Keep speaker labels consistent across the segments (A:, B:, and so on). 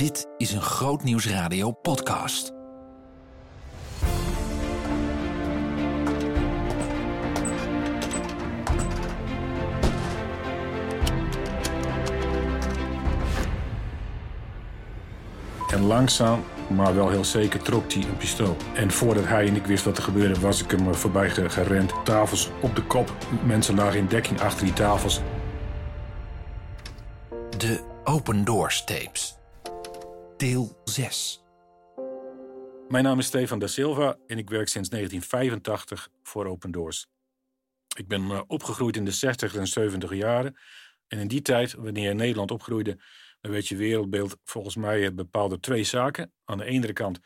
A: Dit is een Groot Radio podcast.
B: En langzaam, maar wel heel zeker, trok hij een pistool. En voordat hij en ik wist wat er gebeurde, was ik hem voorbij gerend. Tafels op de kop. Mensen lagen in dekking achter die tafels.
A: De Open Doors tapes. Deel 6.
B: Mijn naam is Stefan da Silva en ik werk sinds 1985 voor Open Doors. Ik ben eh, opgegroeid in de 60 en 70 jaren. En in die tijd, wanneer Nederland opgroeide, dan werd je wereldbeeld volgens mij bepaalde twee zaken. Aan de ene kant,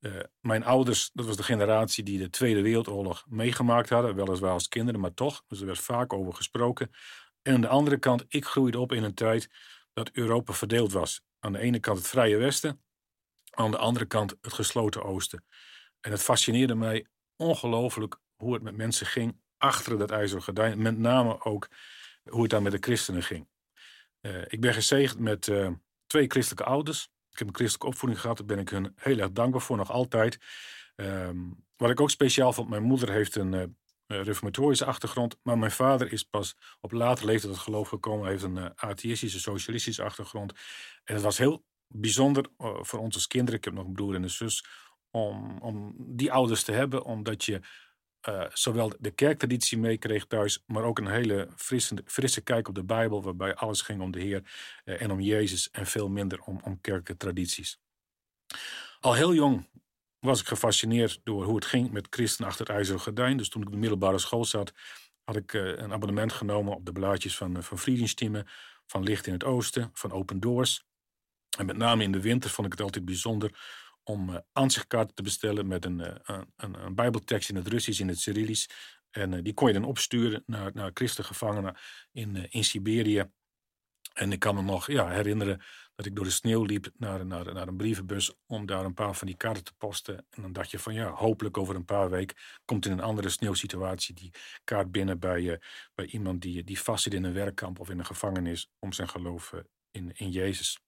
B: uh, mijn ouders, dat was de generatie die de Tweede Wereldoorlog meegemaakt hadden, weliswaar als kinderen, maar toch. Dus er werd vaak over gesproken. En aan de andere kant, ik groeide op in een tijd dat Europa verdeeld was. Aan de ene kant het Vrije Westen, aan de andere kant het gesloten Oosten. En het fascineerde mij ongelooflijk hoe het met mensen ging achter dat ijzeren gordijn. Met name ook hoe het dan met de christenen ging. Uh, ik ben gezegend met uh, twee christelijke ouders. Ik heb een christelijke opvoeding gehad. Daar ben ik hun heel erg dankbaar voor, nog altijd. Um, wat ik ook speciaal vond, mijn moeder heeft een uh, reformatorische achtergrond. Maar mijn vader is pas op later leeftijd het geloof gekomen. Hij heeft een uh, atheïstische, socialistische achtergrond. En het was heel bijzonder uh, voor ons als kinderen. Ik heb nog een broer en een zus. Om, om die ouders te hebben. Omdat je uh, zowel de kerktraditie meekreeg thuis. Maar ook een hele frisse, frisse kijk op de Bijbel. Waarbij alles ging om de Heer en om Jezus. En veel minder om, om kerkentradities. Al heel jong was ik gefascineerd door hoe het ging met christen achter het ijzeren gordijn. Dus toen ik op de middelbare school zat, had ik uh, een abonnement genomen op de blaadjes van, uh, van Friedenstimme, van Licht in het Oosten, van Open Doors. En met name in de winter vond ik het altijd bijzonder om uh, aanzichtkaarten te bestellen met een, een, een, bijbeltekst in het Russisch, in het Cyrillisch. En die kon je dan opsturen naar, naar christengevangenen in, in Siberië. En ik kan me nog ja, herinneren dat ik door de sneeuw liep naar, naar, naar een brievenbus om daar een paar van die kaarten te posten. En dan dacht je van ja, hopelijk over een paar weken komt in een andere sneeuwsituatie die kaart binnen bij, uh, bij iemand die, die vastzit in een werkkamp of in een gevangenis om zijn geloof uh, in, in Jezus.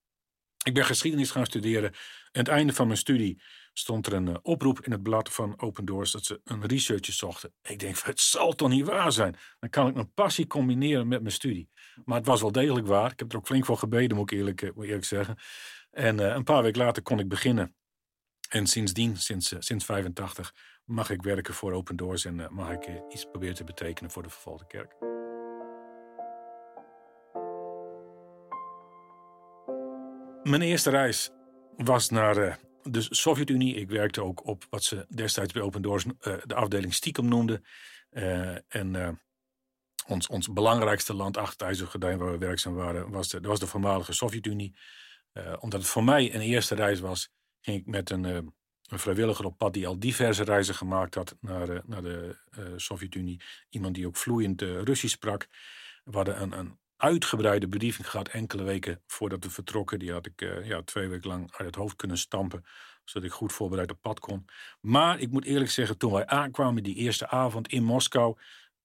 B: Ik ben geschiedenis gaan studeren. En het einde van mijn studie stond er een uh, oproep in het blad van Open Doors dat ze een researcher zochten. Ik denk, het zal toch niet waar zijn? Dan kan ik mijn passie combineren met mijn studie. Maar het was wel degelijk waar. Ik heb er ook flink voor gebeden, moet ik eerlijk, moet eerlijk zeggen. En uh, een paar weken later kon ik beginnen. En sindsdien, sinds, uh, sinds 85, mag ik werken voor Open Doors en mag ik iets proberen te betekenen voor de vervolgde kerk. Mijn eerste reis was naar de Sovjet-Unie. Ik werkte ook op wat ze destijds bij Open Doors de afdeling stiekem noemden. En ons, ons belangrijkste land achter het ijzeren gordijn waar we werkzaam waren, was de, was de voormalige Sovjet-Unie. omdat het voor mij een eerste reis was, ging ik met een, een vrijwilliger op pad die al diverse reizen gemaakt had naar, naar de Sovjet-Unie. Iemand die ook vloeiend Russisch sprak. We hadden een, een uitgebreide briefing gehad enkele weken voordat we vertrokken. Die had ik ja, twee weken lang uit het hoofd kunnen stampen, zodat ik goed voorbereid op pad kon. Maar ik moet eerlijk zeggen, toen wij aankwamen die eerste avond in Moskou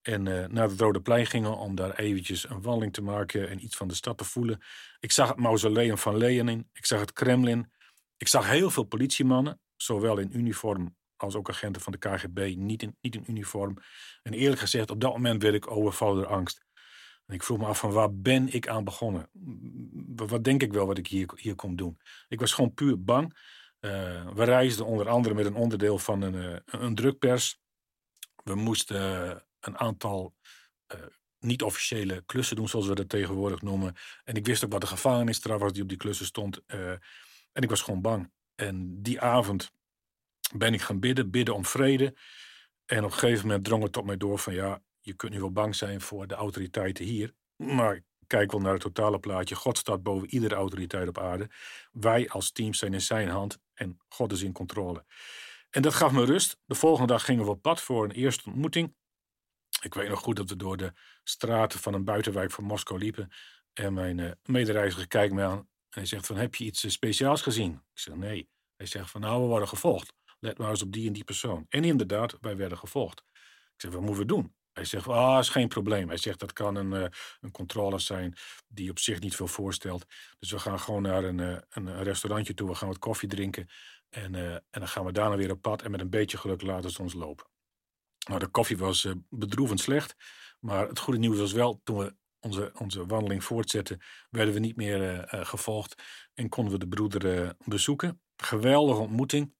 B: en uh, naar het Rode Plein gingen om daar eventjes een wandeling te maken en iets van de stad te voelen. Ik zag het mausoleum van Lenin, ik zag het Kremlin, ik zag heel veel politiemannen, zowel in uniform als ook agenten van de KGB, niet in, niet in uniform. En eerlijk gezegd, op dat moment werd ik overvallen door angst. En ik vroeg me af van waar ben ik aan begonnen? Wat denk ik wel wat ik hier, hier kom doen? Ik was gewoon puur bang. Uh, we reisden onder andere met een onderdeel van een, uh, een drukpers. We moesten een aantal niet-officiële klussen doen, zoals we dat tegenwoordig noemen. En ik wist ook wat de gevangenisstraf was die op die klussen stond. en ik was gewoon bang. En die avond ben ik gaan bidden, bidden om vrede. En op een gegeven moment drong het tot mij door van ja, je kunt nu wel bang zijn voor de autoriteiten hier. Maar kijk wel naar het totale plaatje. God staat boven iedere autoriteit op aarde. Wij als team zijn in zijn hand en God is in controle. En dat gaf me rust. De volgende dag gingen we op pad voor een eerste ontmoeting. Ik weet nog goed dat we door de straten van een buitenwijk van Moskou liepen. En mijn uh, medereiziger kijkt me aan en hij zegt van, heb je iets speciaals gezien? Ik zeg, nee. Hij zegt van, nou, we worden gevolgd. Let maar eens op die en die persoon. En inderdaad, wij werden gevolgd. Ik zeg, wat moeten we doen? Hij zegt, ah, is geen probleem. Hij zegt, dat kan een, uh, een controller zijn die op zich niet veel voorstelt. Dus we gaan gewoon naar een, een restaurantje toe. We gaan wat koffie drinken. En, en dan gaan we daarna weer op pad. En met een beetje geluk laten ze ons lopen. Nou, de koffie was bedroevend slecht. Maar het goede nieuws was wel, toen we onze, onze wandeling voortzetten, werden we niet meer gevolgd. En konden we de broeder bezoeken. Geweldige ontmoeting.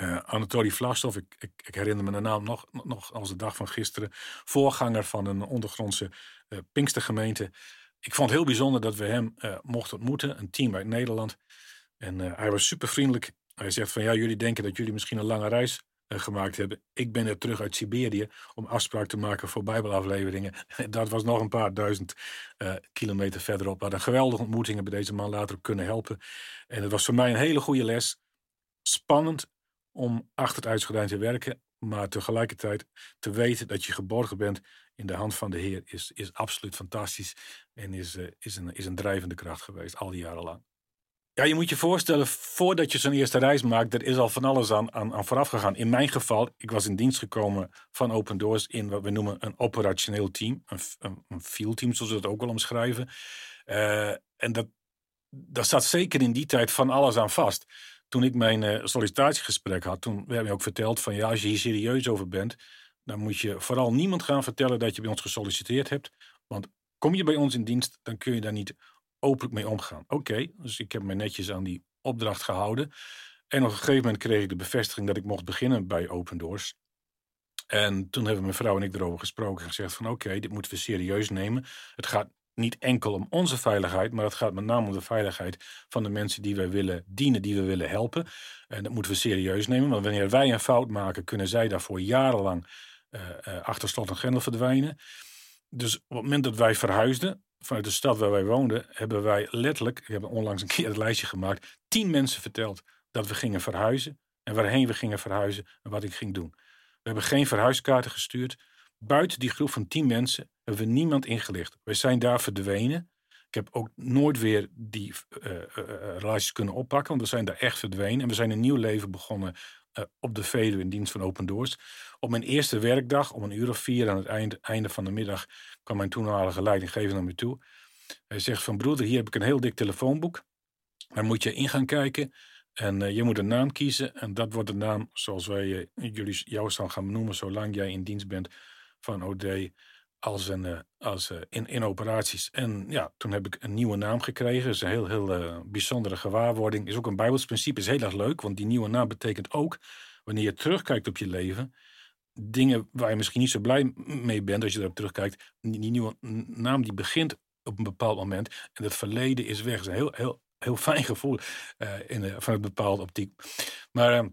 B: Uh, Anatoly Vlastov, ik, ik, ik, herinner me de naam nog, nog als de dag van gisteren. Voorganger van een ondergrondse Pinkstergemeente. Ik vond het heel bijzonder dat we hem mochten ontmoeten. Een team uit Nederland. En hij was super vriendelijk. Hij zegt van ja, jullie denken dat jullie misschien een lange reis gemaakt hebben. Ik ben er terug uit Siberië om afspraak te maken voor bijbelafleveringen. Dat was nog een paar duizend kilometer verderop. We hadden geweldige ontmoeting. Hebben deze man later ook kunnen helpen. En het was voor mij een hele goede les. Spannend, om achter het te werken, maar tegelijkertijd te weten dat je geborgen bent in de hand van de Heer is, is absoluut fantastisch en is, uh, is, een, is een drijvende kracht geweest al die jaren lang. Ja, je moet je voorstellen, voordat je zo'n eerste reis maakt, er is al van alles aan, aan, aan vooraf gegaan. In mijn geval, ik was in dienst gekomen van Open Doors in wat we noemen een operationeel team, een, een, field team, zoals we dat ook wel omschrijven. Uh, en dat, daar staat zeker in die tijd van alles aan vast toen ik mijn uh, sollicitatiegesprek had, toen werd mij ook verteld van ja, als je hier serieus over bent, dan moet je vooral niemand gaan vertellen dat je bij ons gesolliciteerd hebt. Want kom je bij ons in dienst, dan kun je daar niet openlijk mee omgaan. Oké, dus ik heb me netjes aan die opdracht gehouden. En op een gegeven moment kreeg ik de bevestiging dat ik mocht beginnen bij Open Doors. En toen hebben mijn vrouw en ik erover gesproken en gezegd van oké, dit moeten we serieus nemen. Het gaat niet enkel om onze veiligheid, maar het gaat met name om de veiligheid van de mensen die wij willen dienen, die we willen helpen. En dat moeten we serieus nemen, want wanneer wij een fout maken, kunnen zij daarvoor jarenlang uh, achter slot en grendel verdwijnen. Dus op het moment dat wij verhuisden, vanuit de stad waar wij woonden, hebben wij letterlijk, ik heb onlangs een keer het lijstje gemaakt, tien mensen verteld dat we gingen verhuizen en waarheen we gingen verhuizen en wat ik ging doen. We hebben geen verhuiskaarten gestuurd. Buiten die groep van tien mensen hebben we niemand ingelicht. We zijn daar verdwenen. Ik heb ook nooit weer die uh, relaties kunnen oppakken, want we zijn daar echt verdwenen. En we zijn een nieuw leven begonnen uh, op de Veluwe in dienst van Open Doors. Op mijn eerste werkdag, om een uur of vier aan het eind, einde van de middag, kwam mijn toenmalige leidinggever naar me toe. Hij zegt van broeder, hier heb ik een heel dik telefoonboek. Daar moet je in gaan kijken. En je moet een naam kiezen. En dat wordt de naam zoals wij jullie jou gaan benoemen, zolang jij in dienst bent van OD als, een, uh, als uh, in, in operaties. En ja, toen heb ik een nieuwe naam gekregen. Dat is een heel, heel uh, bijzondere gewaarwording. Is ook een Bijbels principe, is heel erg leuk. Want die nieuwe naam betekent ook, wanneer je terugkijkt op je leven, dingen waar je misschien niet zo blij mee bent als je erop terugkijkt. Die, nieuwe naam die begint op een bepaald moment. En het verleden is weg. Dat is een heel, heel, heel fijn gevoel in, van een bepaalde optiek. Maar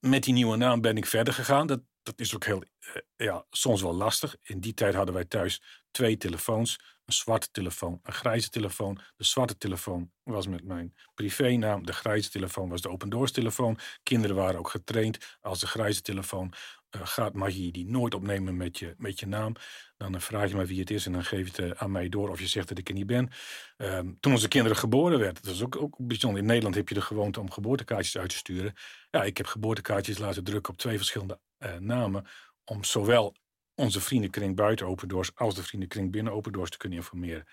B: met die nieuwe naam ben ik verder gegaan. Dat, dat is ook heel, eh, ja, soms wel lastig. In die tijd hadden wij thuis twee telefoons. Een zwarte telefoon, een grijze telefoon. De zwarte telefoon was met mijn privénaam. De grijze telefoon was de open doors telefoon. Kinderen waren ook getraind. Als de grijze telefoon uh, gaat, mag je die nooit opnemen met je, met je naam. Dan uh, vraag je maar wie het is en dan geef je het aan mij door of je zegt dat ik er niet ben. Um, toen onze kinderen geboren werden, dat is ook, ook bijzonder. In Nederland heb je de gewoonte om geboortekaartjes uit te sturen. Ja, ik heb geboortekaartjes laten drukken op twee verschillende namen. Om zowel onze vriendenkring buiten Open Doors als de vriendenkring binnen Open Doors te kunnen informeren.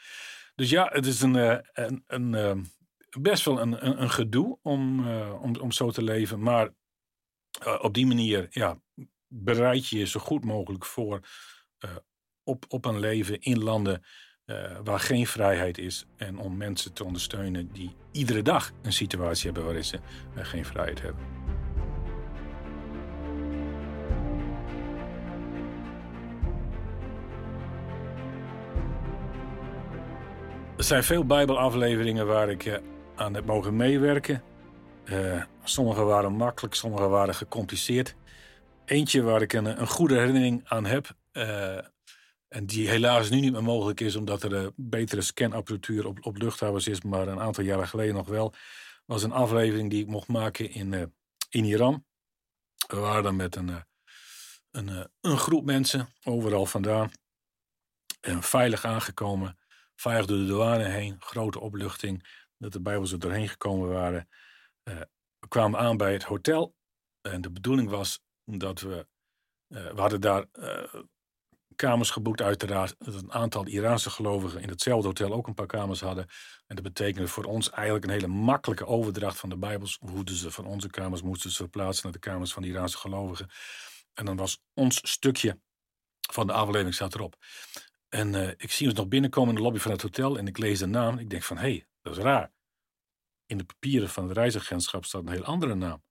B: Dus ja, het is een, uh, een, een uh, best wel een, een, een gedoe om, om, om zo te leven. Maar op die manier ja, bereid je je zo goed mogelijk voor op, op een leven in landen waar geen vrijheid is. En om mensen te ondersteunen die iedere dag een situatie hebben waarin ze geen vrijheid hebben. Er zijn veel Bijbelafleveringen waar ik uh, aan heb mogen meewerken. Uh, sommige waren makkelijk, sommige waren gecompliceerd. Eentje waar ik een, een goede herinnering aan heb. Uh, en die helaas nu niet meer mogelijk is, omdat er betere scanapparatuur op, op luchthavens is, maar een aantal jaren geleden nog wel. Was een aflevering die ik mocht maken in, in Iran. We waren dan met een, een, een groep mensen, overal vandaan. En veilig aangekomen veilig door de douane heen, grote opluchting dat de Bijbels er doorheen gekomen waren. We kwamen aan bij het hotel en de bedoeling was dat we, uh, we hadden daar uh, kamers geboekt uiteraard. Dat een aantal Iraanse gelovigen in hetzelfde hotel ook een paar kamers hadden. En dat betekende voor ons eigenlijk een hele makkelijke overdracht van de Bijbels. Hoefden ze van onze kamers, moesten ze verplaatsen naar de kamers van de Iraanse gelovigen. En dan was ons stukje van de aflevering staat erop. En uh, ik zie ons nog binnenkomen in de lobby van het hotel en ik lees de naam. Ik denk van, hé, hey, dat is raar. In de papieren van het reisagentschap staat een heel andere naam.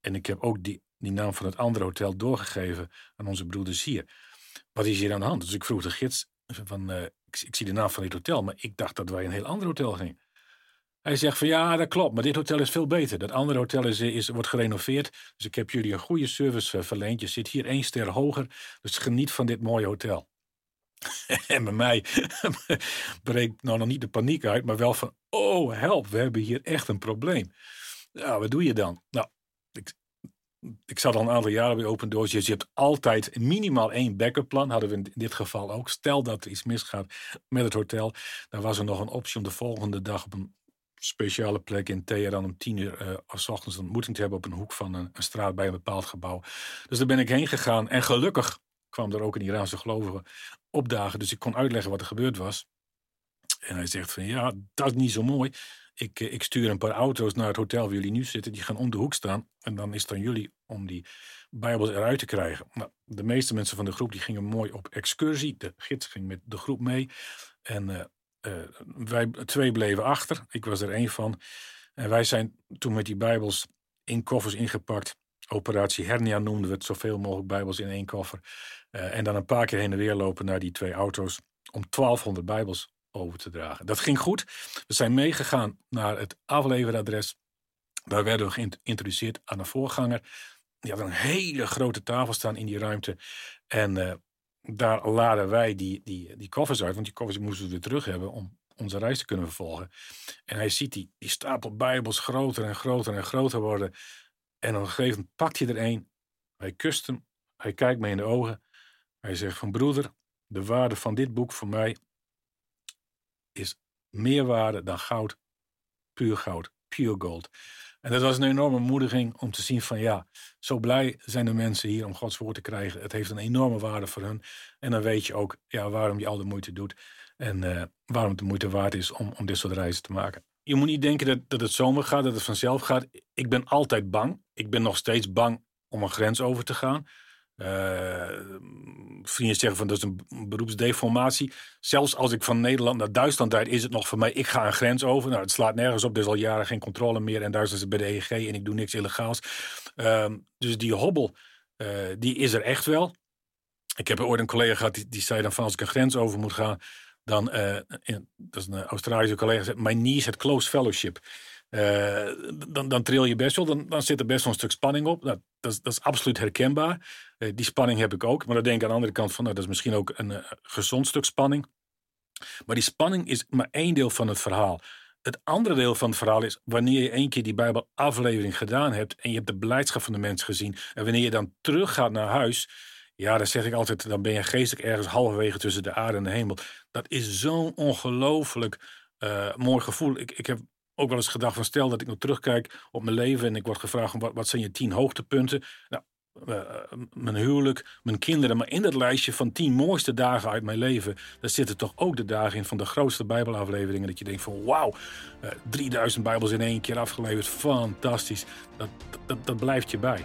B: En ik heb ook die, die naam van het andere hotel doorgegeven aan onze broeders hier. Wat is hier aan de hand? Dus ik vroeg de gids van, uh, ik, ik, zie de naam van dit hotel, maar ik dacht dat wij een heel ander hotel gingen. Hij zegt van ja, dat klopt, maar dit hotel is veel beter. Dat andere hotel is, is, wordt gerenoveerd, dus ik heb jullie een goede service uh, verleend. Je zit hier één ster hoger, dus geniet van dit mooie hotel. en bij mij breekt nou nog niet de paniek uit, maar wel van oh help, we hebben hier echt een probleem. Ja, wat doe je dan? Nou, ik, ik zat al een aantal jaren bij Open Doors. Dus je hebt altijd minimaal één backup plan. Hadden we in dit geval ook. Stel dat er iets misgaat met het hotel. Dan was er nog een optie om de volgende dag op een speciale plek in Teheran om tien uur uh, ochtends een ontmoeting te hebben op een hoek van een, een, straat bij een bepaald gebouw. Dus daar ben ik heen gegaan. En gelukkig kwam er ook een Iraanse gelovige opdagen. Dus ik kon uitleggen wat er gebeurd was. En hij zegt van ja, dat is niet zo mooi. Ik, eh, ik stuur een paar auto's naar het hotel waar jullie nu zitten. Die gaan om de hoek staan. En dan is het aan jullie om die Bijbels eruit te krijgen. Nou, de meeste mensen van de groep die gingen mooi op excursie. De gids ging met de groep mee. En uh, uh, wij twee bleven achter. Ik was er één van. En wij zijn toen met die Bijbels in koffers ingepakt. Operatie Hernia noemden we het. Zoveel mogelijk Bijbels in één koffer. Uh, en dan een paar keer heen en weer lopen naar die twee auto's. Om 1200 Bijbels over te dragen. Dat ging goed. We zijn meegegaan naar het afleveradres. Daar werden we geïntroduceerd aan een voorganger. Die had een hele grote tafel staan in die ruimte. En uh, daar laden wij die, die, die koffers uit. Want die koffers moesten we weer terug hebben om onze reis te kunnen vervolgen. En hij ziet die, die stapel bijbels groter en groter en groter worden. En op een gegeven moment pakt hij er een. Hij kust hem. Hij kijkt me in de ogen. Hij zegt van broeder, de waarde van dit boek voor mij is meer waarde dan goud, puur goud, pure gold. En dat was een enorme moediging om te zien van ja, zo blij zijn de mensen hier om Gods woord te krijgen. Het heeft een enorme waarde voor hun. En dan weet je ook ja, waarom je al de moeite doet. En uh, waarom het de moeite waard is om, om dit soort reizen te maken. Je moet niet denken dat, dat het zomaar gaat, dat het vanzelf gaat. Ik ben altijd bang. Ik ben nog steeds bang om een grens over te gaan. Uh, vrienden zeggen van dat is een beroepsdeformatie. Zelfs als ik van Nederland naar Duitsland rijd, is het nog voor mij, ik ga een grens over. Nou, het slaat nergens op, er is al jaren geen controle meer. En daar is het bij de EEG en ik doe niks illegaals. Uh, dus die hobbel, uh, die is er echt wel. Ik heb ooit een collega gehad die, die zei dan van als ik een grens over moet gaan, dan, uh, dat is een Australische collega, zei, my knees had close fellowship. Uh, dan, dan tril je best wel, dan, dan zit er best wel een stuk spanning op. Nou, dat, is, dat is absoluut herkenbaar. Die spanning heb ik ook. Maar dan denk ik aan de andere kant van, nou, dat is misschien ook een gezond stuk spanning. Maar die spanning is maar één deel van het verhaal. Het andere deel van het verhaal is wanneer je één keer die Bijbelaflevering gedaan hebt en je hebt de blijdschap van de mensen gezien. En wanneer je dan teruggaat naar huis, ja, dan zeg ik altijd, dan ben je geestelijk ergens halverwege tussen de aarde en de hemel. Dat is zo'n ongelooflijk mooi gevoel. Ik, ik heb ook wel eens gedacht van stel dat ik nog terugkijk op mijn leven en ik word gevraagd wat, wat zijn je tien hoogtepunten. Nou, uh, mijn huwelijk, mijn kinderen. Maar in dat lijstje van tien mooiste dagen uit mijn leven, daar zitten toch ook de dagen in van de grootste Bijbelafleveringen. Dat je denkt van wauw, uh, 3000 Bijbels in één keer afgeleverd, fantastisch. Dat, dat blijft je bij.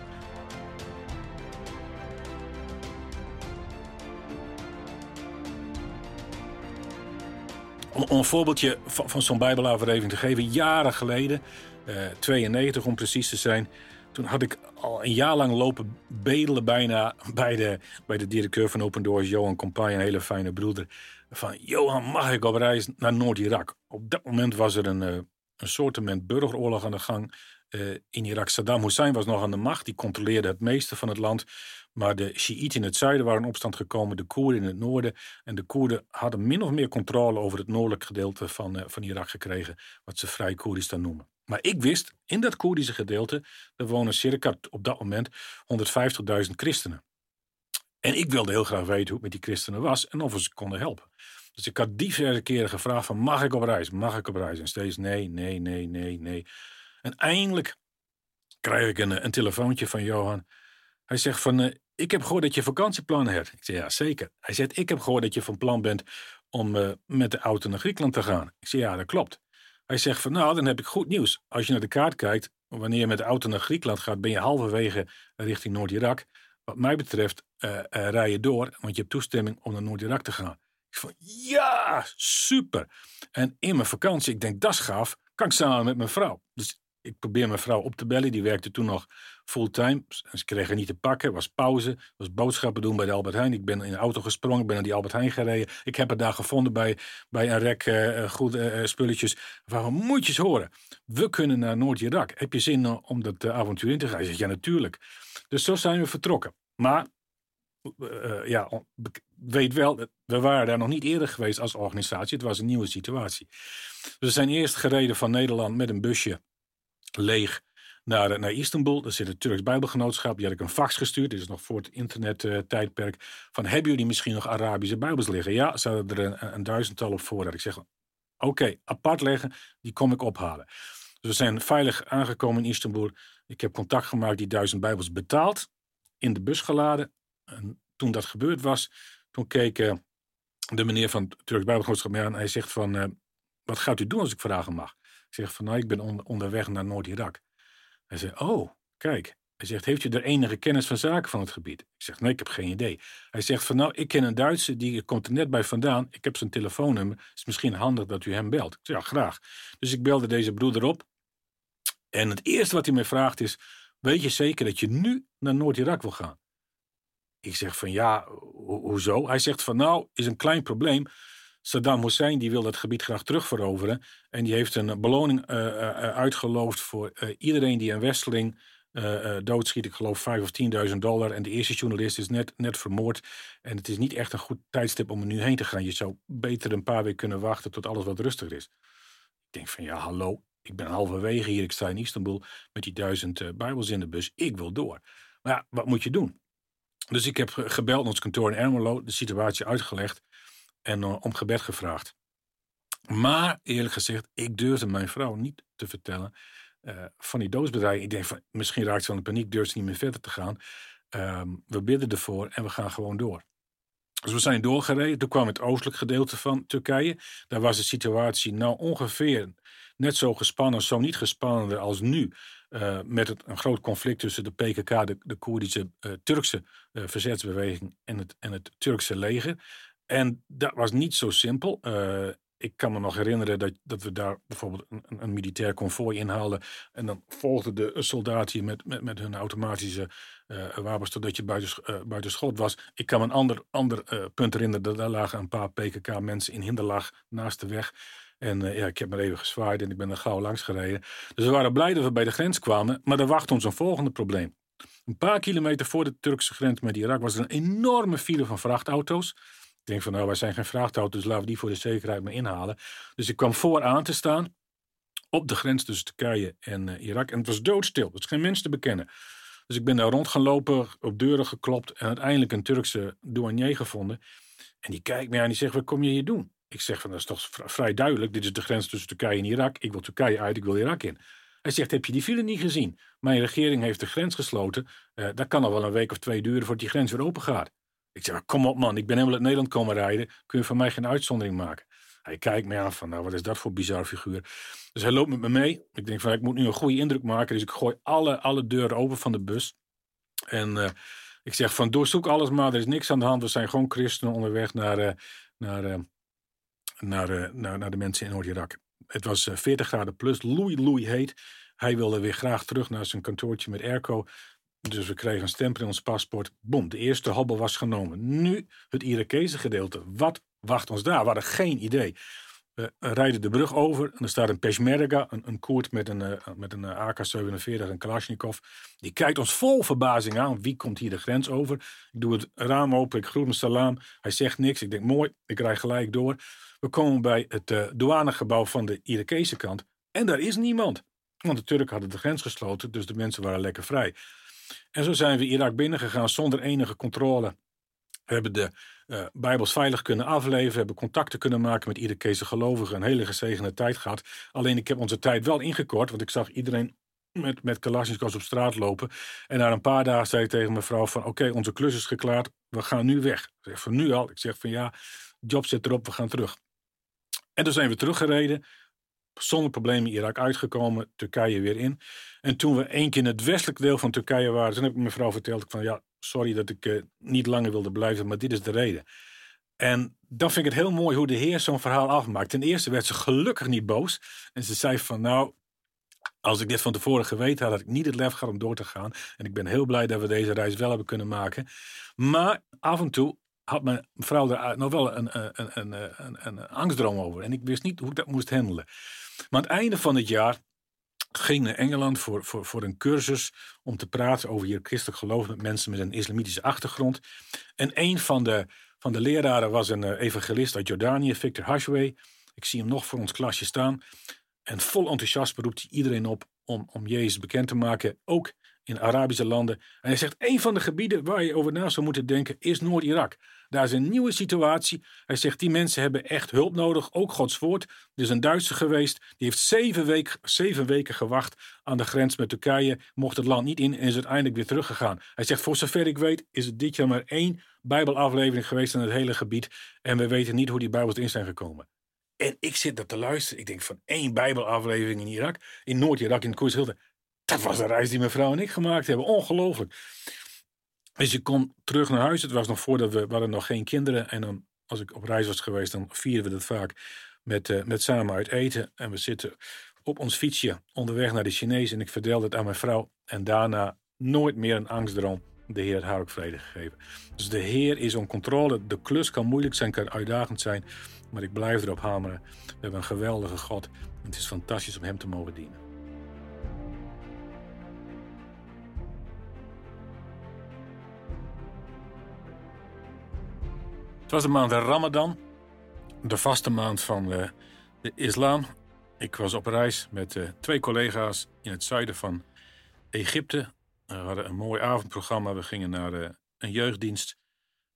B: Om, een voorbeeldje van, van zo'n Bijbelaflevering te geven. Jaren geleden, uh, 92 om precies te zijn. Toen had ik al een jaar lang lopen bedelen bijna bij de, bij de directeur van Open Doors, Johan Compagnie, een hele fijne broeder. Van, Johan, mag ik op reis naar Noord-Irak? Op dat moment was er een, uh, een soortement burgeroorlog aan de gang uh, in Irak. Saddam Hussein was nog aan de macht, die controleerde het meeste van het land. Maar de Shiiten in het zuiden waren in opstand gekomen, de Koerden in het noorden. En de Koerden hadden min of meer controle over het noordelijk gedeelte van, uh, van Irak gekregen, wat ze vrij Koerdistan noemen. Maar ik wist, in dat Koerdische gedeelte, er wonen circa op dat moment 150.000 christenen. En ik wilde heel graag weten hoe het met die christenen was en of we ze konden helpen. Dus ik had diverse keren gevraagd van mag ik op reis, mag ik op reis? En steeds nee, nee, nee, nee, nee. En eindelijk krijg ik een, een telefoontje van Johan. Hij zegt van, eh, ik heb gehoord dat je vakantieplannen hebt. Ik zeg, ja, zeker. Hij zegt, ik heb gehoord dat je van plan bent om eh, met de auto naar Griekenland te gaan. Ik zeg, ja, dat klopt. Hij zegt van, nou, dan heb ik goed nieuws. Als je naar de kaart kijkt, wanneer je met de auto naar Griekenland gaat, ben je halverwege richting Noord-Irak. Wat mij betreft uh, rij je door, want je hebt toestemming om naar Noord-Irak te gaan. Ik van, ja, super. En in mijn vakantie, ik denk, dat is gaaf, kan ik samen met mijn vrouw. Dus ik probeer mijn vrouw op te bellen. Die werkte toen nog fulltime. Ze kregen niet te pakken. was pauze. was boodschappen doen bij de Albert Heijn. Ik ben in de auto gesprongen. ben naar die Albert Heijn gereden. Ik heb het daar gevonden bij, bij een rek uh, goede uh, spulletjes. Waarom moet je eens horen? We kunnen naar Noord-Irak. Heb je zin om dat avontuur in te gaan? Ja natuurlijk. Dus zo zijn we vertrokken. Maar uh, ja, weet wel, we waren daar nog niet eerder geweest als organisatie. Het was een nieuwe situatie. We zijn eerst gereden van Nederland met een busje leeg naar, naar Istanbul. Daar zit het Turks Bijbelgenootschap. Die had ik een fax gestuurd. Dit is nog voor het internet-tijdperk. Uh, van hebben jullie misschien nog Arabische Bijbels liggen? Ja, ze hadden er een, duizendtal op voorraad. Ik zeg, oké, apart leggen. Die kom ik ophalen. Dus we zijn veilig aangekomen in Istanbul. Ik heb contact gemaakt, die duizend Bijbels betaald. In de bus geladen. En toen dat gebeurd was, toen keek uh, de meneer van het Turks Bijbelgenootschap mij aan. Hij zegt van, uh, wat gaat u doen als ik vragen mag? Ik zeg van, nou, ik ben on onderweg naar Noord-Irak. Hij zei, oh, kijk. Hij zegt, heeft u er enige kennis van zaken van het gebied? Ik zeg, nee, ik heb geen idee. Hij zegt van, nou, ik ken een Duitse, die komt er net bij vandaan. Ik heb zijn telefoonnummer. Het is misschien handig dat u hem belt. Ik zeg, ja, graag. Dus ik belde deze broeder op. En het eerste wat hij mij vraagt is, weet je zeker dat je nu naar Noord-Irak wil gaan? Ik zeg van, ja, ho hoezo? Hij zegt van, nou, is een klein probleem. Saddam Hussein die wil dat gebied graag terugveroveren. En die heeft een beloning uh, uitgeloofd voor iedereen die een westeling doodschiet. Ik geloof 5 of 10.000 dollar. En de eerste journalist is net, net vermoord. En het is niet echt een goed tijdstip om er nu heen te gaan. Je zou beter een paar weken kunnen wachten tot alles wat rustiger is. Ik denk van ja, hallo. Ik ben halverwege hier. Ik sta in Istanbul met die duizend Bijbels in de bus. Ik wil door. Maar ja, wat moet je doen? Dus ik heb gebeld naar ons kantoor in Ermelo, de situatie uitgelegd en uh, om gebed gevraagd. Maar eerlijk gezegd, ik durfde mijn vrouw niet te vertellen uh, van die doodsbedrijven. Ik denk van, misschien raakt ze van de paniek, durft ze niet meer verder te gaan. Um, we bidden ervoor en we gaan gewoon door. Dus we zijn doorgereden. Toen kwam het oostelijk gedeelte van Turkije. Daar was de situatie nou ongeveer net zo gespannen, zo niet gespannender als nu. Uh, met het, een groot conflict tussen de PKK, de, de Koerdische Turkse verzetsbeweging en het, en het Turkse leger. En dat was niet zo simpel. Uh, ik kan me nog herinneren dat, dat we daar bijvoorbeeld een, een militair konvooi inhaalden. En dan volgden de soldaten met, met, met hun automatische uh, wapens totdat je buiten, uh, buiten schot was. Ik kan me een ander, ander punt herinneren. Dat daar lagen een paar PKK-mensen in hinderlag naast de weg. En ja, ik heb maar even gezwaaid en ik ben er gauw langs gereden. Dus we waren blij dat we bij de grens kwamen. Maar er wacht ons een volgende probleem. Een paar kilometer voor de Turkse grens met Irak was er een enorme file van vrachtauto's. Ik denk van nou, wij zijn geen vrachtauto's, dus laten we die voor de zekerheid maar inhalen. Dus ik kwam vooraan te staan op de grens tussen Turkije en uh, Irak. En het was doodstil, er is geen mens te bekennen. Dus ik ben daar rond gaan lopen, op deuren geklopt en uiteindelijk een Turkse douanier gevonden. En die kijkt me aan en die zegt, wat kom je hier doen? Ik zeg van, dat is toch vrij duidelijk, dit is de grens tussen Turkije en Irak. Ik wil Turkije uit, ik wil Irak in. Hij zegt, heb je die file niet gezien? Mijn regering heeft de grens gesloten. Uh, dat kan nog wel een week of twee duren voordat die grens weer open gaat. Ik zeg, kom op man, ik ben helemaal uit Nederland komen rijden. Kun je van mij geen uitzondering maken? Hij kijkt me aan van, nou wat is dat voor bizar figuur. Dus hij loopt met me mee. Ik denk van, ik moet nu een goede indruk maken. Dus ik gooi alle, alle deuren open van de bus. En uh, ik zeg van, doorzoek alles maar. Er is niks aan de hand. We zijn gewoon christenen onderweg naar, uh, naar, uh, naar, naar, naar de mensen in Noord-Irak. Het was 40 graden plus, loei loei heet. Hij wilde weer graag terug naar zijn kantoortje met airco. Dus we kregen een stempel in ons paspoort. Boom, de eerste hobbel was genomen. Nu het Irakese gedeelte. Wat wacht ons daar? We hadden geen idee. We rijden de brug over en er staat een Peshmerga, een, een Koert met een, uh, met een uh, AK-47 en Kalashnikov. Die kijkt ons vol verbazing aan. Wie komt hier de grens over? Ik doe het raam open, ik groet hem salam. Hij zegt niks. Ik denk mooi, ik rij gelijk door. We komen bij het uh, douanegebouw van de Irakese kant. En daar is niemand. Want de Turken hadden de grens gesloten, dus de mensen waren lekker vrij. En zo zijn we Irak binnengegaan zonder enige controle. We hebben de uh, Bijbels veilig kunnen afleveren, hebben contacten kunnen maken met Irakese gelovigen, een hele gezegende tijd gehad. Alleen ik heb onze tijd wel ingekort, want ik zag iedereen met, met Kalashnikovs op straat lopen. En na een paar dagen zei ik tegen mijn vrouw van... oké, onze klus is geklaard, we gaan nu weg. Ik zeg van nu al. Ik zeg van ja, job zit erop, we gaan terug. En toen zijn we teruggereden. Zonder problemen Irak uitgekomen, Turkije weer in. En toen we één keer in het westelijk deel van Turkije waren... toen heb ik mijn vrouw verteld van ja, sorry dat ik uh, niet langer wilde blijven... maar dit is de reden. En dan vind ik het heel mooi hoe de Heer zo'n verhaal afmaakt. Ten eerste werd ze gelukkig niet boos. En ze zei van nou, als ik dit van tevoren geweten had, had ik niet het lef gehad om door te gaan. En ik ben heel blij dat we deze reis wel hebben kunnen maken. Maar af en toe had mijn vrouw er nog wel een, een, een, een, een angstdroom over. En ik wist niet hoe ik dat moest handelen. Maar aan het einde van het jaar ging naar Engeland voor, voor, voor een cursus om te praten over je christelijk geloof met mensen met een islamitische achtergrond. En een van de, van de leraren was een eh, evangelist uit Jordanië, Victor Hashway. Ik zie hem nog voor ons klasje staan. En vol enthousiasme roept hij iedereen op om, om Jezus bekend te maken, ook in Arabische landen. En hij zegt, een van de gebieden waar je over na zou moeten denken is Noord-Irak. Daar is een nieuwe situatie. Hij zegt, die mensen hebben echt hulp nodig, ook Gods woord. Er is een Duitser geweest, die heeft zeven, week, zeven weken gewacht aan de grens met Turkije, mocht het land niet in en is uiteindelijk weer teruggegaan. Hij zegt, voor zover ik weet is het dit jaar maar één Bijbelaflevering geweest in het hele gebied en we weten niet hoe die Bijbels erin zijn gekomen. En ik zit daar te luisteren. Ik denk van één Bijbelaflevering in Irak, in Noord-Irak, in Koershilde. Dat was een reis die mijn vrouw en ik gemaakt hebben. Ongelooflijk. Dus je kon terug naar huis. Het was nog voordat we, hadden nog geen kinderen. En dan, als ik op reis was geweest, dan vierden we dat vaak met, uh, met samen uit eten. En we zitten op ons fietsje onderweg naar de Chinees. En ik vertelde het aan mijn vrouw. En daarna nooit meer een angstdroom. De Heer had haar ook vrede gegeven. Dus de Heer is om controle. De klus kan moeilijk zijn, kan uitdagend zijn. Maar ik blijf erop hameren. We hebben een geweldige God. En het is fantastisch om Hem te mogen dienen. Het was de maand Ramadan, de vaste maand van de, de islam. Ik was op reis met uh, twee collega's in het zuiden van Egypte. We hadden een mooi avondprogramma. We gingen naar een jeugddienst.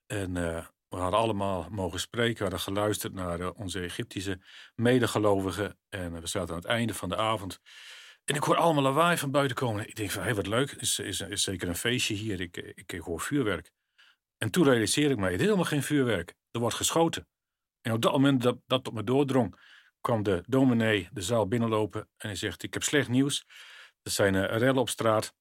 B: En we hadden allemaal mogen spreken. We hadden geluisterd naar onze Egyptische medegelovigen. En we zaten aan het einde van de avond. En ik hoor allemaal lawaai van buiten komen. Ik denk van, hé, hey, wat leuk. Is, is, is zeker een feestje hier. Ik, ik, ik hoor vuurwerk. En toen realiseerde ik mij, het is helemaal geen vuurwerk. Er wordt geschoten. En op dat moment dat dat tot me doordrong, kwam de dominee de zaal binnenlopen en hij zegt, ik heb slecht nieuws. Er zijn uh, rellen op straat.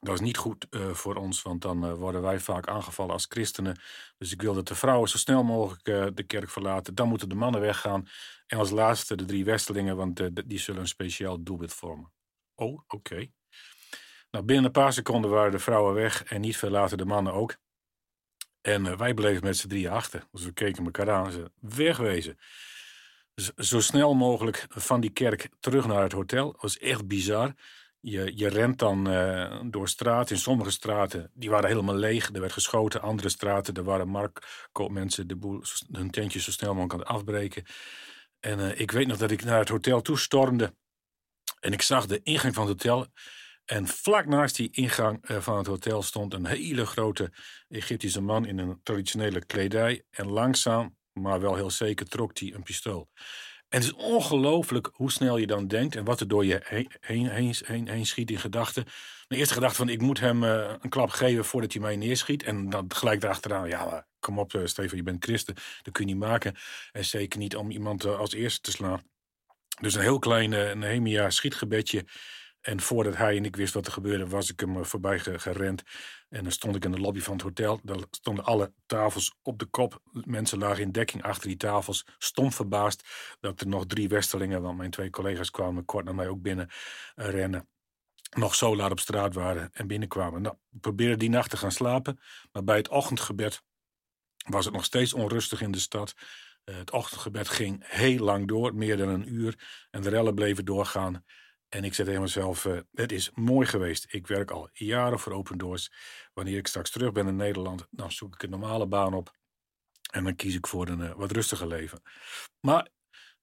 B: Dat is niet goed uh, voor ons, want dan uh, worden wij vaak aangevallen als christenen. Dus ik wil dat de vrouwen zo snel mogelijk de kerk verlaten. Dan moeten de mannen weggaan. En als laatste de drie westelingen, want die zullen een speciaal doelwit vormen. Oh, oké. Nou, binnen een paar seconden waren de vrouwen weg en niet veel later de mannen ook. En uh, wij bleven met z'n drieën achter. Dus we keken elkaar aan en ze wegwezen. Zo snel mogelijk van die kerk terug naar het hotel. Dat was echt bizar. Je, je rent dan uh, door straten. In sommige straten, die waren helemaal leeg. Er werd geschoten. Andere straten, er waren marktkoopmensen de boel, hun tentjes zo snel mogelijk aan het afbreken. En uh, ik weet nog dat ik naar het hotel toe stormde. En ik zag de ingang van het hotel. En vlak naast die ingang eh, van het hotel stond een hele grote Egyptische man in een traditionele kledij. En langzaam, maar wel heel zeker, trok hij een pistool. En het is ongelooflijk hoe snel je dan denkt en wat er door je heen, heen, heen, heen schiet in gedachten. De eerste gedachte van ik moet hem uh, een klap geven voordat hij mij neerschiet. En dan gelijk erachteraan, ja kom op uh, Steven, je bent christen, dat kun je niet maken. En zeker niet om iemand als eerste te slaan. Dus een heel klein Nehemia schietgebedje. En voordat hij en ik wist wat er gebeurde, was ik hem eh, voorbij gerend. En dan stond ik in de lobby van het hotel. Daar stonden alle tafels op de kop. Mensen lagen in dekking achter die tafels. Stom verbaasd dat er nog drie Westerlingen, want mijn twee collega's kwamen kort naar mij ook binnen uh, rennen. Nog zo laat op straat waren en binnenkwamen. Nou, we probeerden die nacht te gaan slapen. Maar bij het ochtendgebed was het nog steeds onrustig in de stad. Uh, het ochtendgebed ging heel lang door, meer dan een uur. En de rellen bleven doorgaan. En ik zei tegen mezelf, uh, het is mooi geweest. Ik werk al jaren voor Open Doors. Wanneer ik straks terug ben in Nederland, dan zoek ik een normale baan op. En dan kies ik voor een uh, wat rustiger leven. Maar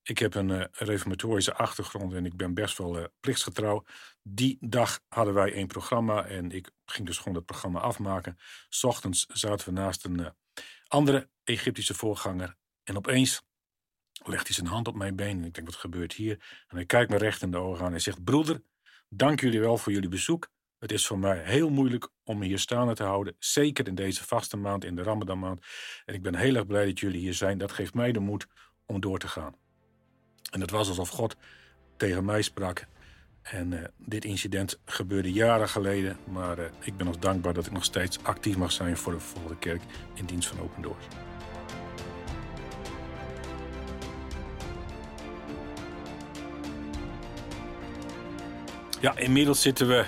B: ik heb een uh, reformatorische achtergrond en ik ben best wel plichtsgetrouw. Die dag hadden wij een programma en ik ging dus gewoon dat programma afmaken. S ochtends zaten we naast een andere Egyptische voorganger. En opeens legt hij zijn hand op mijn been. En ik denk, wat gebeurt hier? En hij kijkt me recht in de ogen aan en hij zegt, broeder, Dank jullie wel voor jullie bezoek. Het is voor mij heel moeilijk om hier staande te houden. Zeker in deze vaste maand, in de Ramadan maand. En ik ben heel erg blij dat jullie hier zijn. Dat geeft mij de moed om door te gaan. En het was alsof God tegen mij sprak. En uh, dit incident gebeurde jaren geleden. Maar uh, ik ben nog dankbaar dat ik nog steeds actief mag zijn voor de volgende kerk in dienst van Open Doors. Ja, inmiddels zitten we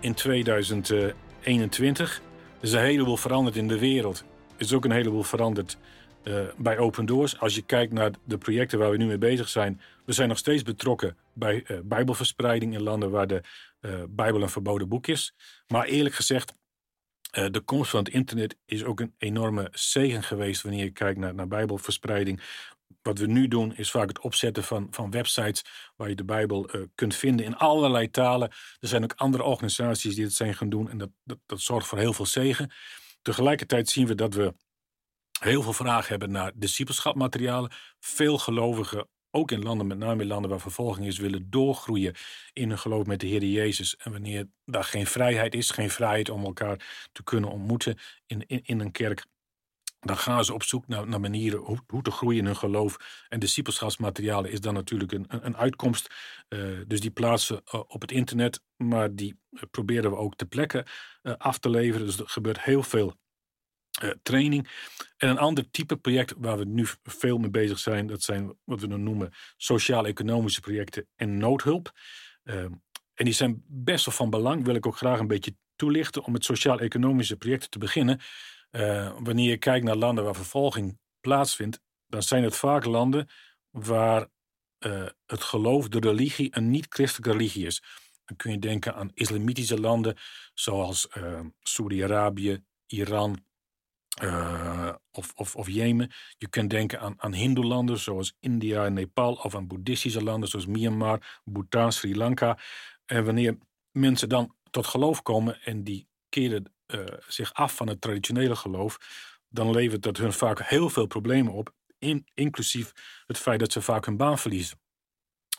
B: in 2021. Er is een heleboel veranderd in de wereld. Er is ook een heleboel veranderd uh, bij Open Doors. Als je kijkt naar de projecten waar we nu mee bezig zijn. We zijn nog steeds betrokken bij uh, bijbelverspreiding in landen waar de uh, bijbel een verboden boek is. Maar eerlijk gezegd, de komst van het internet is ook een enorme zegen geweest wanneer je kijkt naar, naar bijbelverspreiding wat we nu doen is vaak het opzetten van, van websites waar je de Bijbel uh, kunt vinden in allerlei talen. Er zijn ook andere organisaties die het zijn gaan doen en dat, dat, dat zorgt voor heel veel zegen. Tegelijkertijd zien we dat we heel veel vragen hebben naar discipelschapmaterialen. Veel gelovigen, ook in landen, met name in landen waar vervolging is, willen doorgroeien in hun geloof met de Heer Jezus. En wanneer daar geen vrijheid is, geen vrijheid om elkaar te kunnen ontmoeten in, in een kerk, dan gaan ze op zoek naar, naar manieren hoe, hoe, te groeien in hun geloof. En discipelschapsmaterialen is dan natuurlijk een, een, uitkomst. Uh, dus die plaatsen uh, op het internet, maar die uh, proberen we ook te plekken af te leveren. Dus er gebeurt heel veel training. En een ander type project waar we nu veel mee bezig zijn, dat zijn wat we dan noemen sociaal-economische projecten en noodhulp. Ehm, en die zijn best wel van belang, wil ik ook graag een beetje toelichten om met sociaal-economische projecten te beginnen. Uh, wanneer je kijkt naar landen waar vervolging plaatsvindt, dan zijn het vaak landen waar uh, het geloof, de religie, een niet-christelijke religie is. Dan kun je denken aan islamitische landen zoals uh, Saudi-Arabië, Iran of, of, of, Jemen. Je kunt denken aan, aan hindoelanden zoals India en Nepal of aan boeddhistische landen zoals Myanmar, Bhutan, Sri Lanka. En wanneer mensen dan tot geloof komen en die keren uh, zich af van het traditionele geloof, dan levert dat hun vaak heel veel problemen op, in, inclusief het feit dat ze vaak hun baan verliezen.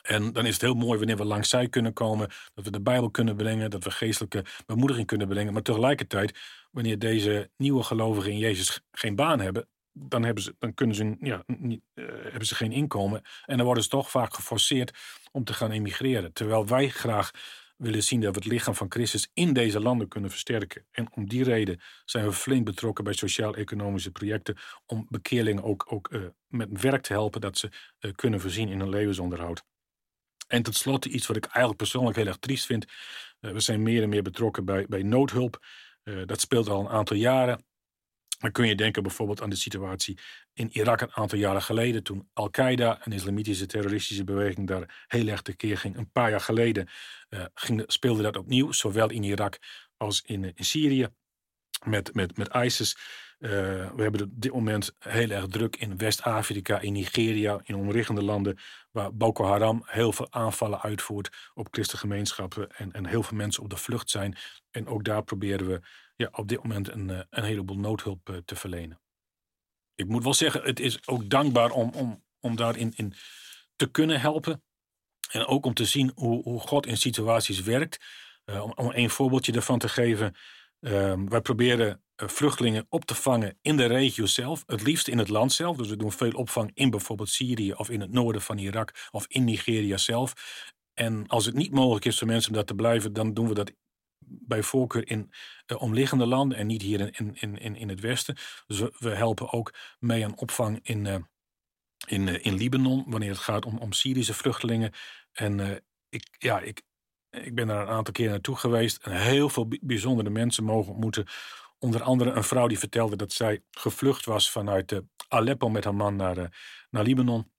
B: En dan is het heel mooi wanneer we langs zij kunnen komen, dat we de Bijbel kunnen brengen, dat we geestelijke bemoediging kunnen brengen. Maar tegelijkertijd, wanneer deze nieuwe gelovigen in Jezus geen baan hebben, dan, hebben ze, dan kunnen ze, ja, niet, uh, hebben ze geen inkomen. En dan worden ze toch vaak geforceerd om te gaan emigreren. Terwijl wij graag willen zien dat we het lichaam van Christus in deze landen kunnen versterken. En om die reden zijn we flink betrokken bij sociaal-economische projecten om bekeerlingen ook, ook uh, met werk te helpen dat ze uh, kunnen voorzien in hun levensonderhoud. En tot slot iets wat ik eigenlijk persoonlijk heel erg triest vind. Uh, we zijn meer en meer betrokken bij, bij noodhulp. dat speelt al een aantal jaren. Dan kun je denken bijvoorbeeld aan de situatie in Irak een aantal jaren geleden, toen Al-Qaeda, een islamitische terroristische beweging, daar heel erg tekeer ging. Een paar jaar geleden uh, ging, speelde dat opnieuw, zowel in Irak als in, in Syrië met, met, met ISIS. Uh, we hebben op dit moment heel erg druk in West-Afrika, in Nigeria, in omliggende landen, waar Boko Haram heel veel aanvallen uitvoert op christengemeenschappen en, en heel veel mensen op de vlucht zijn. En ook daar proberen we ja, op dit moment een, eh, een heleboel noodhulp uh, te verlenen. Ik moet wel zeggen, het is ook dankbaar om, om, om daarin in te kunnen helpen. En ook om te zien hoe, hoe God in situaties werkt. Om, om een voorbeeldje daarvan te geven. Ehm, wij proberen vluchtelingen op te vangen in de regio zelf, het liefst in het land zelf. Dus we doen veel opvang in bijvoorbeeld Syrië of in het noorden van Irak of in Nigeria zelf. En als het niet mogelijk is voor mensen om daar te blijven, dan doen we dat bij voorkeur in uh, omliggende landen en niet hier in, in, in, in het Westen. Dus we, we helpen ook mee aan opvang in, uh, in, in Libanon, wanneer het gaat om, om Syrische vluchtelingen. En ik, ja, ik, ik ben daar een aantal keer naartoe geweest en heel veel bijzondere mensen mogen ontmoeten. Onder andere een vrouw die vertelde dat zij gevlucht was vanuit Aleppo met haar man naar, naar Libanon.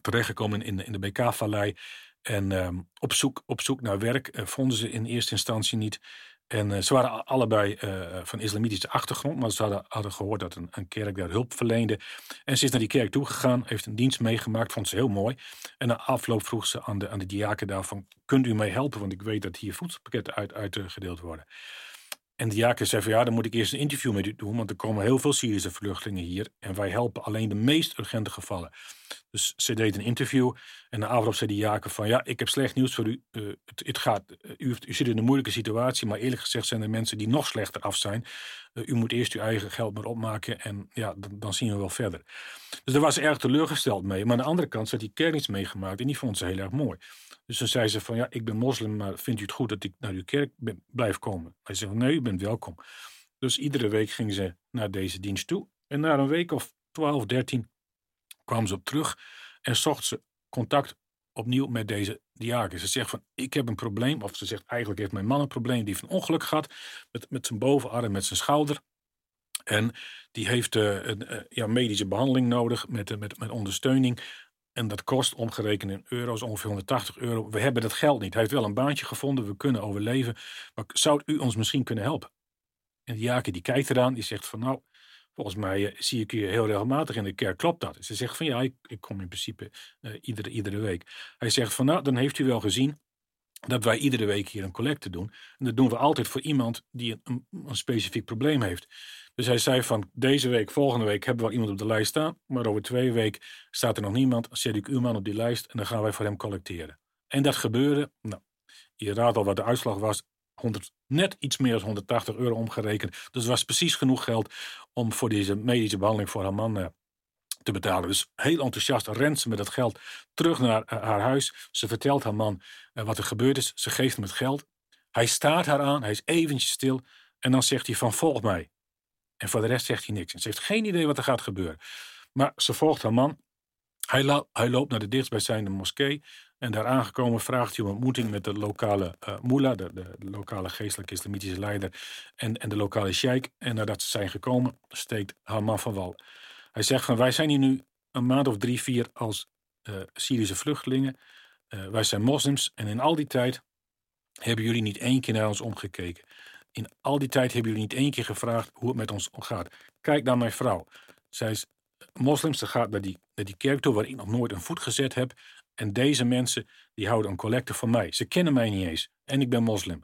B: Terechtgekomen in, in de BK-vallei. En uh, op, zoek, op zoek naar werk uh, vonden ze in eerste instantie niet. En ze waren allebei van islamitische achtergrond, maar ze hadden, hadden gehoord dat een, een, kerk daar hulp verleende. En ze is naar die kerk toegegaan, heeft een dienst meegemaakt, vond ze heel mooi. En na afloop vroeg ze aan de, aan de diaken daarvan, kunt u mij helpen, want ik weet dat hier voedselpakketten uit, uitgedeeld worden. En de diaken zei van ja, dan moet ik eerst een interview met u doen, want er komen heel veel Syrische vluchtelingen hier en wij helpen alleen de meest urgente gevallen. Dus ze deed een interview en na afloop zei die Jacob van... ja, ik heb slecht nieuws voor u. Uh, het, het, gaat, u, u, zit in een moeilijke situatie, maar eerlijk gezegd zijn er mensen die nog slechter af zijn. Uh, u moet eerst uw eigen geld maar opmaken en ja, dan, dan, zien we wel verder. Dus daar was ze erg teleurgesteld mee. Maar aan de andere kant had die kerk iets meegemaakt en die vond ze heel erg mooi. Dus dan zei ze van ja, ik ben moslim, maar vindt u het goed dat ik naar uw kerk blijf komen? Hij zei nee, u bent welkom. Dus iedere week ging ze naar deze dienst toe. En na een week of 12, 13 kwam ze op terug en zocht ze contact opnieuw met deze diaken. Ze zegt van, ik heb een probleem. Of ze zegt, eigenlijk heeft mijn man een probleem. Die heeft een ongeluk gehad met, met zijn bovenarm, met zijn schouder. En die heeft uh, een uh, ja, medische behandeling nodig met, uh, met, met ondersteuning. En dat kost omgerekend in euro's ongeveer 180 euro. We hebben dat geld niet. Hij heeft wel een baantje gevonden. We kunnen overleven. Maar zou u ons misschien kunnen helpen? En Jake die kijkt eraan. Die zegt van nou, volgens mij zie ik u heel regelmatig in de kerk. Klopt dat? Ze zegt van ja, ik, ik kom in principe iedere, iedere week. Hij zegt van nou, dan heeft u wel gezien dat wij iedere week hier een collecte doen. En dat doen we altijd voor iemand die een, een, specifiek probleem heeft. Dus hij zei van deze week, volgende week hebben we iemand op de lijst staan. Maar over twee weken staat er nog niemand. Zet ik uw man op die lijst en dan gaan wij voor hem collecteren. En dat gebeurde. Nou, je raadt al wat de uitslag was. 100, net iets meer dan 180 euro omgerekend. Dus was precies genoeg geld om voor deze medische behandeling voor haar man uh, te betalen. Dus heel enthousiast rent ze met dat geld terug naar uh, haar huis. Ze vertelt haar man uh, wat er gebeurd is. Ze geeft hem het geld. Hij staart haar aan. Hij is eventjes stil. En dan zegt hij van volg mij. En voor de rest zegt hij niks. En ze heeft geen idee wat er gaat gebeuren. Maar ze volgt haar man. Hij loopt naar de dichtstbijzijnde moskee. En daar aangekomen vraagt hij om ontmoeting met de lokale uh, mullah, de, de, lokale geestelijke islamitische leider, en, en de lokale sheik. En nadat ze zijn gekomen, steekt haar man van wal. Hij zegt van wij zijn hier nu een maand of drie, vier als uh, Syrische vluchtelingen. Uh, wij zijn moslims en in al die tijd hebben jullie niet één keer naar ons omgekeken. In al die tijd hebben jullie niet één keer gevraagd hoe het met ons gaat. Kijk naar mijn vrouw. Zij is moslim, ze gaat naar die, naar die kerk toe waar ik nog nooit een voet gezet heb. En deze mensen die houden een collecte van mij. Ze kennen mij niet eens. En ik ben moslim.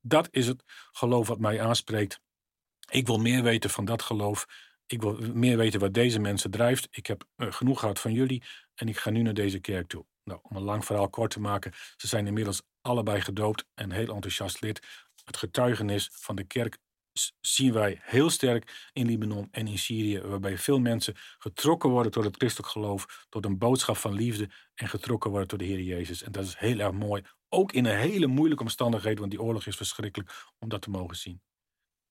B: Dat is het geloof wat mij aanspreekt. Ik wil meer weten van dat geloof. Ik wil meer weten wat deze mensen drijft. Ik heb uh, genoeg gehad van jullie en ik ga nu naar deze kerk toe. Nou, om een lang verhaal kort te maken, ze zijn inmiddels allebei gedoopt en heel enthousiast lid. Het getuigenis van de kerk zien wij heel sterk in Libanon en in Syrië, waarbij veel mensen getrokken worden tot het christelijk geloof, tot een boodschap van liefde en getrokken worden tot de Heer Jezus. En dat is heel erg mooi, ook in een hele moeilijke omstandigheid, want die oorlog is verschrikkelijk om dat te mogen zien.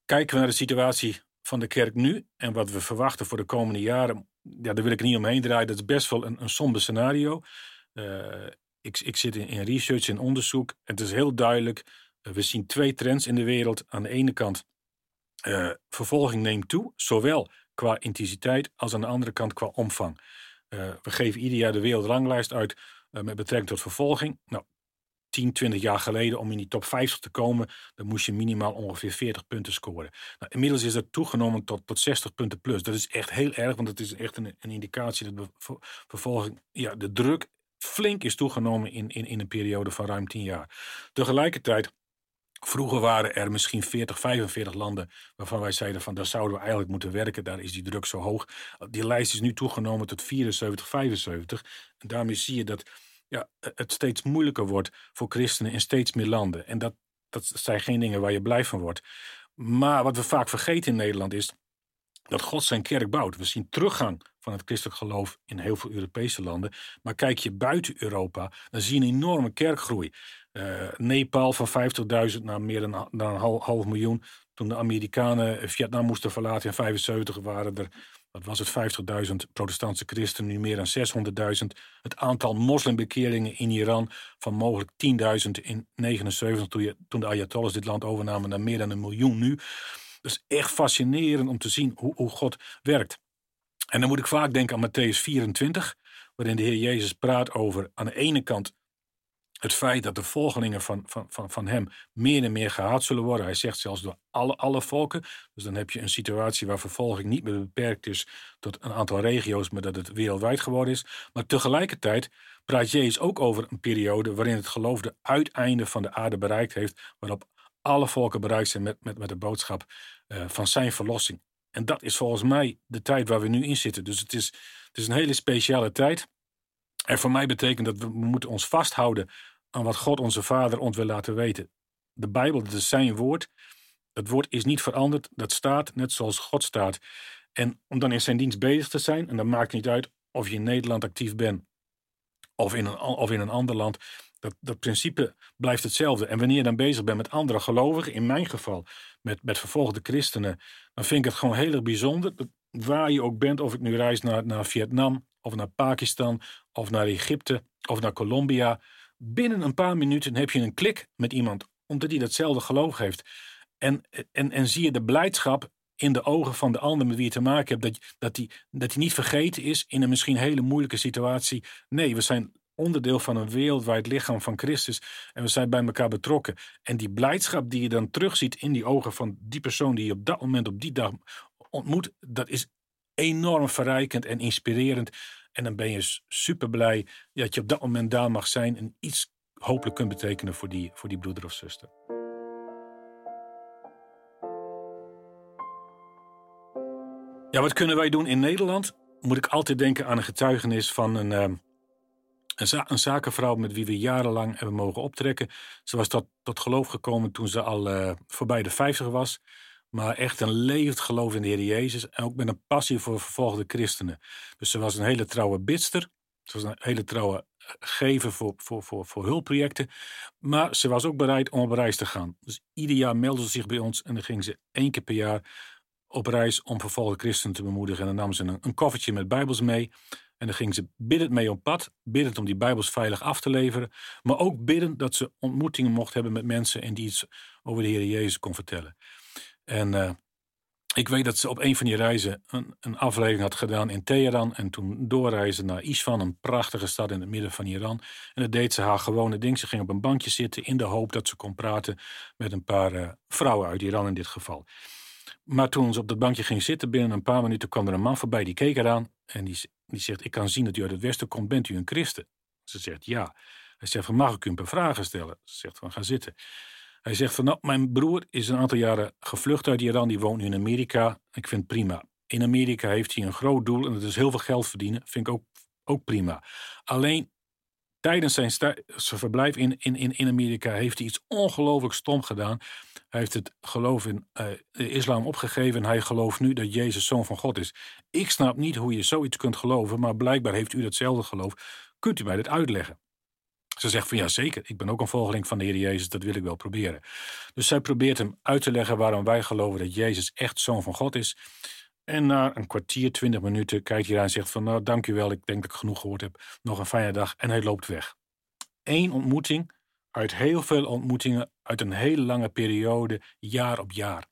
B: Kijken we naar de situatie van de kerk nu en wat we verwachten voor de komende jaren, ja, daar wil ik niet omheen draaien. Dat is best wel een, een somber scenario. Uh, ik, ik zit in, in research en onderzoek. Het is heel duidelijk. Uh, we zien twee trends in de wereld. Aan de ene kant uh, vervolging neemt toe, zowel qua intensiteit als aan de andere kant qua omvang. Uh, we geven ieder jaar de wereldranglijst uit uh, met betrekking tot vervolging. Nou, 10, 20 jaar geleden, om in die top 50 te komen, dan moest je minimaal ongeveer 40 punten scoren. Nou, inmiddels is dat toegenomen tot, tot 60 punten plus. Dat is echt heel erg, want het is echt een, een indicatie dat vervolging, ja, de druk flink is toegenomen in, in, in een periode van ruim 10 jaar. Tegelijkertijd Vroeger waren er misschien 40, 45 landen waarvan wij zeiden van daar zouden we eigenlijk moeten werken. Daar is die druk zo hoog. Die lijst is nu toegenomen tot 74, 75. En daarmee zie je dat ja, het steeds moeilijker wordt voor christenen in steeds meer landen. En dat, dat zijn geen dingen waar je blij van wordt. Maar wat we vaak vergeten in Nederland is dat God zijn kerk bouwt. We zien teruggang van het christelijk geloof in heel veel Europese landen. Maar kijk je buiten Europa, dan zie je een enorme kerkgroei. Uh, Nepal van 50.000 naar meer dan, dan een half, miljoen. Toen de Amerikanen Vietnam moesten verlaten in 75 waren er, wat was het, 50.000 protestantse christenen, nu meer dan 600.000. Het aantal moslimbekeringen in Iran van mogelijk 10.000 in 79 toen, je, toen de Ayatollahs dit land overnamen naar meer dan een miljoen nu. Dus echt fascinerend om te zien hoe, hoe God werkt. En dan moet ik vaak denken aan Matthäus 24, waarin de Heer Jezus praat over aan de ene kant het feit dat de volgelingen van, van, van, van hem meer en meer gehaat zullen worden. Hij zegt zelfs door alle, alle volken. Dus dan heb je een situatie waar vervolging niet meer beperkt is tot een aantal regio's, maar dat het wereldwijd geworden is. Maar tegelijkertijd praat Jezus ook over een periode waarin het geloof de uiteinde van de aarde bereikt heeft, waarop alle volken bereikt zijn met, met, met de boodschap uh, van zijn verlossing. En dat is volgens mij de tijd waar we nu in zitten. Dus het is, het is een hele speciale tijd. En voor mij betekent dat we moeten ons vasthouden aan wat God onze Vader ons wil laten weten. De Bijbel, dat is zijn woord. Dat woord is niet veranderd. Dat staat net zoals God staat. En om dan in zijn dienst bezig te zijn, en dat maakt niet uit of je in Nederland actief bent of in een, of in een ander land, dat, dat principe blijft hetzelfde. En wanneer je dan bezig bent met andere gelovigen, in mijn geval met, met vervolgde christenen, dan vind ik het gewoon heel erg bijzonder. Waar je ook bent, of ik nu reis naar, naar Vietnam, of naar Pakistan, of naar Egypte, of naar Colombia. Binnen een paar minuten heb je een klik met iemand, omdat hij datzelfde geloof heeft. En, en, en zie je de blijdschap in de ogen van de ander met wie je te maken hebt, dat, dat, die, dat hij niet vergeten is in een misschien hele moeilijke situatie. Nee, we zijn onderdeel van een wereldwijd lichaam van Christus en we zijn bij elkaar betrokken. En die blijdschap die je dan terugziet in die ogen van die persoon die je op dat moment, op die dag ontmoet, dat is enorm verrijkend en inspirerend. En dan ben je super blij dat je op dat moment daar mag zijn en iets hopelijk kunt betekenen voor die, voor die broeder of zuster. Ja, wat kunnen wij doen in Nederland? Moet ik altijd denken aan een getuigenis van een, ehm, een, zakenvrouw met wie we jarenlang hebben mogen optrekken. Ze was tot, geloof gekomen toen ze al uh, voorbij de 50 was. Maar echt een levend geloof in de Heer Jezus. En ook met een passie voor vervolgde christenen. Dus ze was een hele trouwe bidster. Ze was een hele trouwe gever voor, voor, voor, voor hulpprojecten. Maar ze was ook bereid om op reis te gaan. Dus ieder jaar meldde ze zich bij ons. En dan ging ze één keer per jaar op reis om vervolgde christenen te bemoedigen. En dan nam ze een, een koffertje met bijbels mee. En dan ging ze biddend mee op pad, biddend om die bijbels veilig af te leveren. Maar ook biddend dat ze ontmoetingen mocht hebben met mensen en die iets over de Heer Jezus kon vertellen. En uh, ik weet dat ze op een van die reizen een, een, aflevering had gedaan in Teheran. En toen doorreizen naar Isfahan, een prachtige stad in het midden van Iran. En dat deed ze haar gewone ding. Ze ging op een bankje zitten in de hoop dat ze kon praten met een paar uh, vrouwen uit Iran in dit geval. Maar toen ze op dat bankje ging zitten, binnen een paar minuten kwam er een man voorbij. Die keek eraan en die, die zegt: Ik kan zien dat u uit het Westen komt. Bent u een christen? Ze zegt ja. Hij zegt: van, Mag ik u een paar vragen stellen? Ze zegt: van, Ga zitten. Hij zegt: van, Nou, mijn broer is een aantal jaren gevlucht uit Iran. Die woont nu in Amerika. Ik vind het prima. In Amerika heeft hij een groot doel en dat is heel veel geld verdienen. Vind ik ook, ook prima. Alleen tijdens zijn, verblijf in, in, in Amerika heeft hij iets ongelooflijk stom gedaan. Hij heeft het geloof in uh, de islam opgegeven en hij gelooft nu dat Jezus zoon van God is. Ik snap niet hoe je zoiets kunt geloven, maar blijkbaar heeft u datzelfde geloof. Kunt u mij dit uitleggen? Ze zegt van ja zeker, ik ben ook een volgeling van de Heer Jezus, dat wil ik wel proberen. Dus zij probeert hem uit te leggen waarom wij geloven dat Jezus echt zoon van God is. En na een kwartier, twintig minuten kijkt hij aan en zegt van nou dank u wel, ik denk dat ik genoeg gehoord heb. Nog een fijne dag en hij loopt weg. Eén ontmoeting uit heel veel ontmoetingen uit een hele lange periode, jaar op jaar.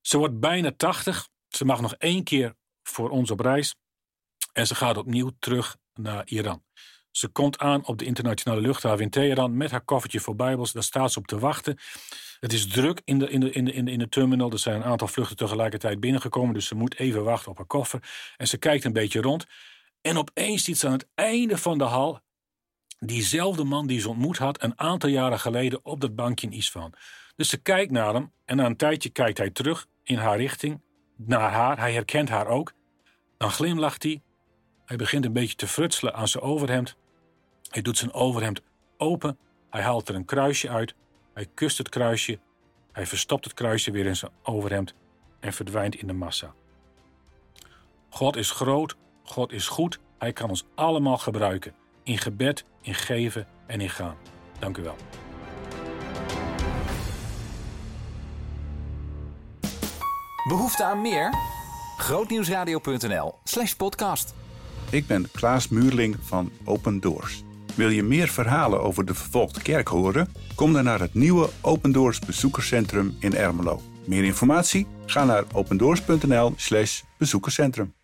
B: Ze wordt bijna tachtig. Ze mag nog één keer voor ons op reis. En ze gaat opnieuw terug naar Iran. Ze komt aan op de internationale luchthaven in Teheran met haar koffertje voor Bijbels. Daar staat ze op te wachten. Het is druk in de, in, de, in, de, in, de, in de terminal. Er zijn een aantal vluchten tegelijkertijd binnengekomen. Dus ze moet even wachten op haar koffer. En ze kijkt een beetje rond. En opeens ziet ze aan het einde van de hal diezelfde man die ze ontmoet had een aantal jaren geleden op dat bankje in Isfahan. Dus ze kijkt naar hem en na een tijdje kijkt hij terug in haar richting, naar haar. Hij herkent haar ook. Dan glimlacht hij. Hij begint een beetje te frutselen aan zijn overhemd. Hij doet zijn overhemd open. Hij haalt er een kruisje uit. Hij kust het kruisje. Hij verstopt het kruisje weer in zijn overhemd en verdwijnt in de massa. God is groot, God is goed, Hij kan ons allemaal gebruiken in gebed, in geven en in gaan. Dank u wel.
A: Behoefte aan meer? Grootnieuwsradio.nl slash podcast.
C: Ik ben Klaas Muurling van Open Doors. Wil je meer verhalen over de vervolgde kerk horen? Kom dan naar het nieuwe Open Doors bezoekerscentrum in Ermelo. Meer informatie? Ga naar opendoors.nl slash bezoekerscentrum.